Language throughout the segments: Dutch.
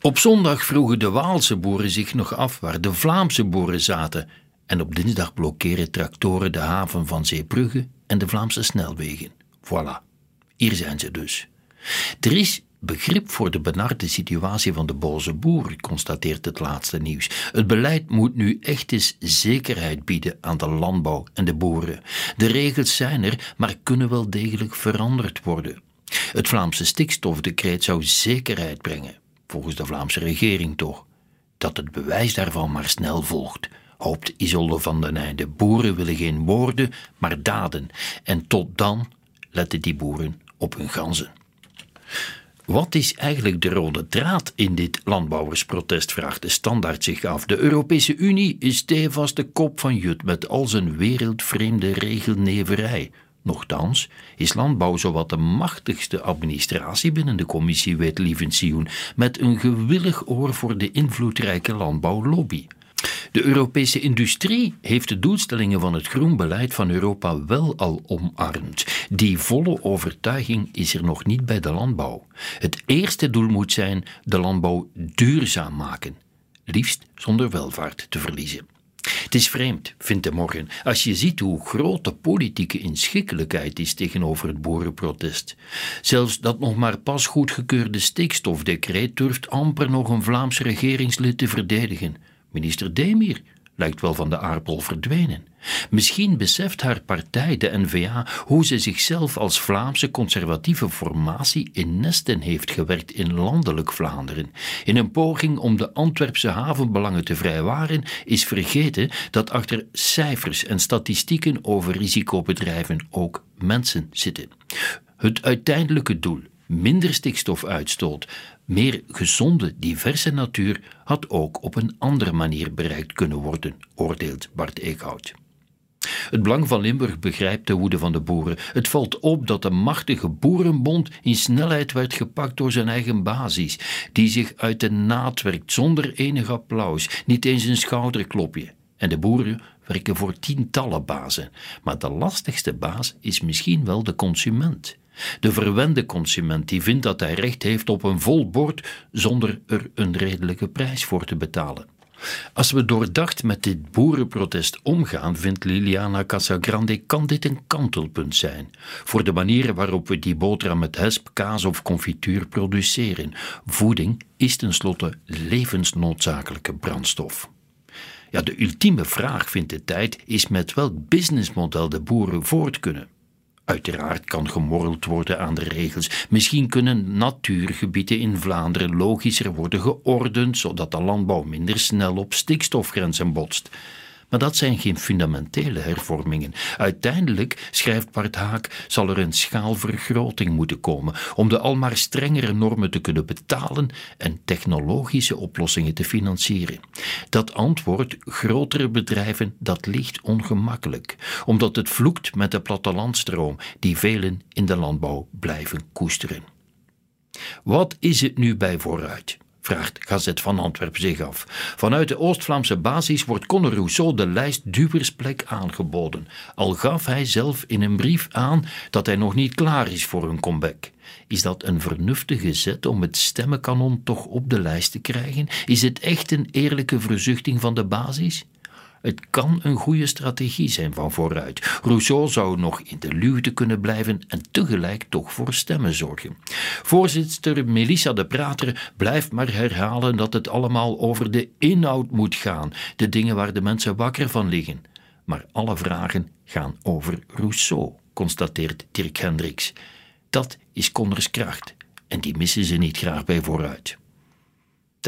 Op zondag vroegen de Waalse boeren zich nog af waar de Vlaamse boeren zaten. En op dinsdag blokkeren tractoren de haven van Zeebrugge en de Vlaamse snelwegen. Voilà, hier zijn ze dus. Er is begrip voor de benarde situatie van de boze boer, constateert het laatste nieuws. Het beleid moet nu echt eens zekerheid bieden aan de landbouw en de boeren. De regels zijn er, maar kunnen wel degelijk veranderd worden. Het Vlaamse stikstofdecreet zou zekerheid brengen, volgens de Vlaamse regering toch. Dat het bewijs daarvan maar snel volgt, hoopt Isolde van den Einde. Boeren willen geen woorden, maar daden. En tot dan letten die boeren op hun ganzen. Wat is eigenlijk de rode draad in dit landbouwersprotest? vraagt de standaard zich af. De Europese Unie is stevast de kop van Jut met al zijn wereldvreemde regelneverij. Nochtans is landbouw zowat de machtigste administratie binnen de commissie Wet-Lievensioen, met een gewillig oor voor de invloedrijke landbouwlobby. De Europese industrie heeft de doelstellingen van het groenbeleid van Europa wel al omarmd. Die volle overtuiging is er nog niet bij de landbouw. Het eerste doel moet zijn de landbouw duurzaam maken, liefst zonder welvaart te verliezen. Het is vreemd, vindt de morgen, als je ziet hoe groot de politieke inschikkelijkheid is tegenover het boerenprotest. Zelfs dat nog maar pas goedgekeurde stikstofdecreet durft amper nog een Vlaams regeringslid te verdedigen. Minister Demir lijkt wel van de aardbol verdwenen. Misschien beseft haar partij, de N-VA, hoe ze zichzelf als Vlaamse conservatieve formatie in nesten heeft gewerkt in landelijk Vlaanderen. In een poging om de Antwerpse havenbelangen te vrijwaren, is vergeten dat achter cijfers en statistieken over risicobedrijven ook mensen zitten. Het uiteindelijke doel, minder stikstofuitstoot, meer gezonde, diverse natuur had ook op een andere manier bereikt kunnen worden, oordeelt Bart Eekhout. Het Belang van Limburg begrijpt de woede van de boeren. Het valt op dat de machtige boerenbond in snelheid werd gepakt door zijn eigen basis, die zich uit de naad werkt zonder enig applaus, niet eens een schouderklopje. En de boeren werken voor tientallen bazen, maar de lastigste baas is misschien wel de consument. De verwende consument die vindt dat hij recht heeft op een vol bord zonder er een redelijke prijs voor te betalen. Als we doordacht met dit boerenprotest omgaan, vindt Liliana Casagrande, kan dit een kantelpunt zijn voor de manier waarop we die boterham met hesp, kaas of confituur produceren. Voeding is tenslotte levensnoodzakelijke brandstof. Ja, de ultieme vraag, vindt de tijd, is met welk businessmodel de boeren voort kunnen. Uiteraard kan gemorreld worden aan de regels. Misschien kunnen natuurgebieden in Vlaanderen logischer worden geordend, zodat de landbouw minder snel op stikstofgrenzen botst. Maar dat zijn geen fundamentele hervormingen. Uiteindelijk, schrijft Bart Haak, zal er een schaalvergroting moeten komen om de almaar strengere normen te kunnen betalen en technologische oplossingen te financieren. Dat antwoord, grotere bedrijven, dat ligt ongemakkelijk, omdat het vloekt met de plattelandstroom die velen in de landbouw blijven koesteren. Wat is het nu bij vooruit? Vraagt Gazet van Antwerpen zich af. Vanuit de Oost-Vlaamse basis wordt Conor Rousseau de lijst duwersplek aangeboden, al gaf hij zelf in een brief aan dat hij nog niet klaar is voor een comeback. Is dat een vernuftige zet om het stemmenkanon toch op de lijst te krijgen? Is het echt een eerlijke verzuchting van de basis? Het kan een goede strategie zijn van vooruit. Rousseau zou nog in de luwte kunnen blijven en tegelijk toch voor stemmen zorgen. Voorzitter Melissa de Prater blijft maar herhalen dat het allemaal over de inhoud moet gaan, de dingen waar de mensen wakker van liggen. Maar alle vragen gaan over Rousseau, constateert Dirk Hendricks. Dat is Connors kracht en die missen ze niet graag bij vooruit.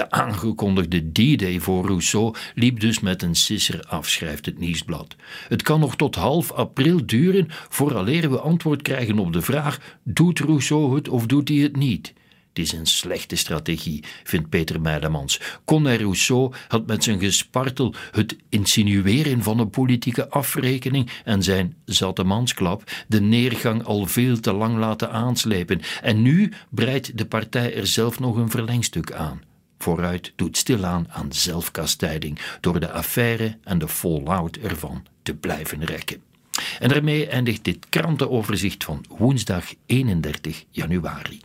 De aangekondigde D-Day voor Rousseau liep dus met een sisser af, schrijft het nieuwsblad. Het kan nog tot half april duren vooraleer we antwoord krijgen op de vraag: doet Rousseau het of doet hij het niet? Het is een slechte strategie, vindt Peter Meidemans. Conrad Rousseau had met zijn gespartel het insinueren van een politieke afrekening en zijn zatemansklap de neergang al veel te lang laten aanslepen. En nu breidt de partij er zelf nog een verlengstuk aan vooruit doet stilaan aan zelfkastijding door de affaire en de fallout ervan te blijven rekken. En daarmee eindigt dit krantenoverzicht van woensdag 31 januari.